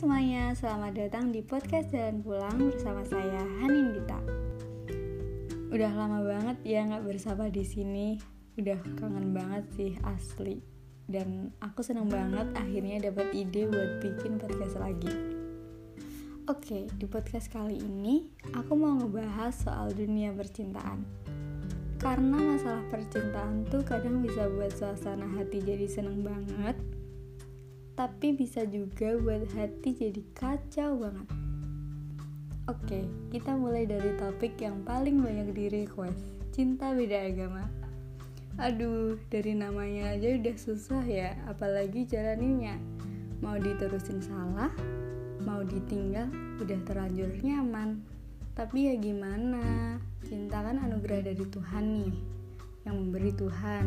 semuanya, selamat datang di podcast Jalan Pulang bersama saya Hanin Dita. Udah lama banget ya nggak bersama di sini, udah kangen banget sih asli. Dan aku seneng banget akhirnya dapat ide buat bikin podcast lagi. Oke, di podcast kali ini aku mau ngebahas soal dunia percintaan. Karena masalah percintaan tuh kadang bisa buat suasana hati jadi seneng banget, tapi bisa juga buat hati jadi kacau banget. Oke, kita mulai dari topik yang paling banyak di request, cinta beda agama. Aduh, dari namanya aja udah susah ya, apalagi jalaninnya. Mau diterusin salah, mau ditinggal, udah terlanjur nyaman. Tapi ya gimana, cinta kan anugerah dari Tuhan nih, yang memberi Tuhan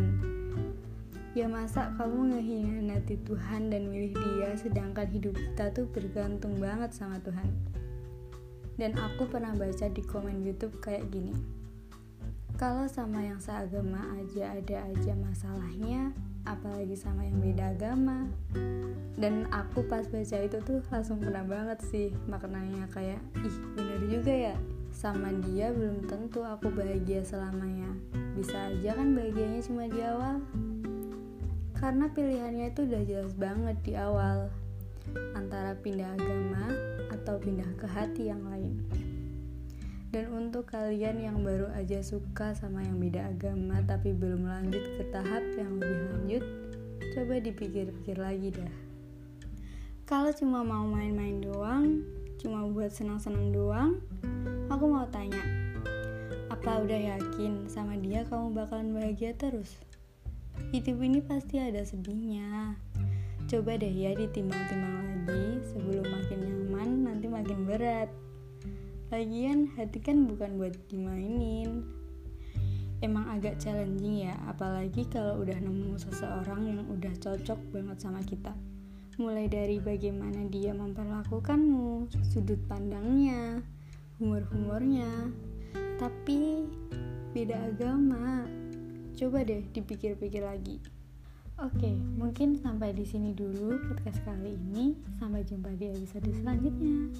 Ya masa kamu ngehinati Tuhan dan milih dia sedangkan hidup kita tuh bergantung banget sama Tuhan. Dan aku pernah baca di komen YouTube kayak gini. Kalau sama yang seagama aja ada aja masalahnya, apalagi sama yang beda agama. Dan aku pas baca itu tuh langsung pernah banget sih maknanya kayak, ih bener juga ya, sama dia belum tentu aku bahagia selamanya. Bisa aja kan bahagianya cuma di awal karena pilihannya itu udah jelas banget di awal antara pindah agama atau pindah ke hati yang lain. Dan untuk kalian yang baru aja suka sama yang beda agama tapi belum lanjut ke tahap yang lebih lanjut, coba dipikir-pikir lagi dah. Kalau cuma mau main-main doang, cuma buat senang-senang doang, aku mau tanya, apa udah yakin sama dia kamu bakalan bahagia terus? Hidup ini pasti ada sedihnya. Coba deh ya ditimbang-timbang lagi sebelum makin nyaman nanti makin berat. Lagian hati kan bukan buat dimainin. Emang agak challenging ya, apalagi kalau udah nemu seseorang yang udah cocok banget sama kita. Mulai dari bagaimana dia memperlakukanmu, sudut pandangnya, humor-humornya, tapi beda agama, Coba deh dipikir-pikir lagi. Oke, mungkin sampai di sini dulu podcast kali ini. Sampai jumpa di episode selanjutnya.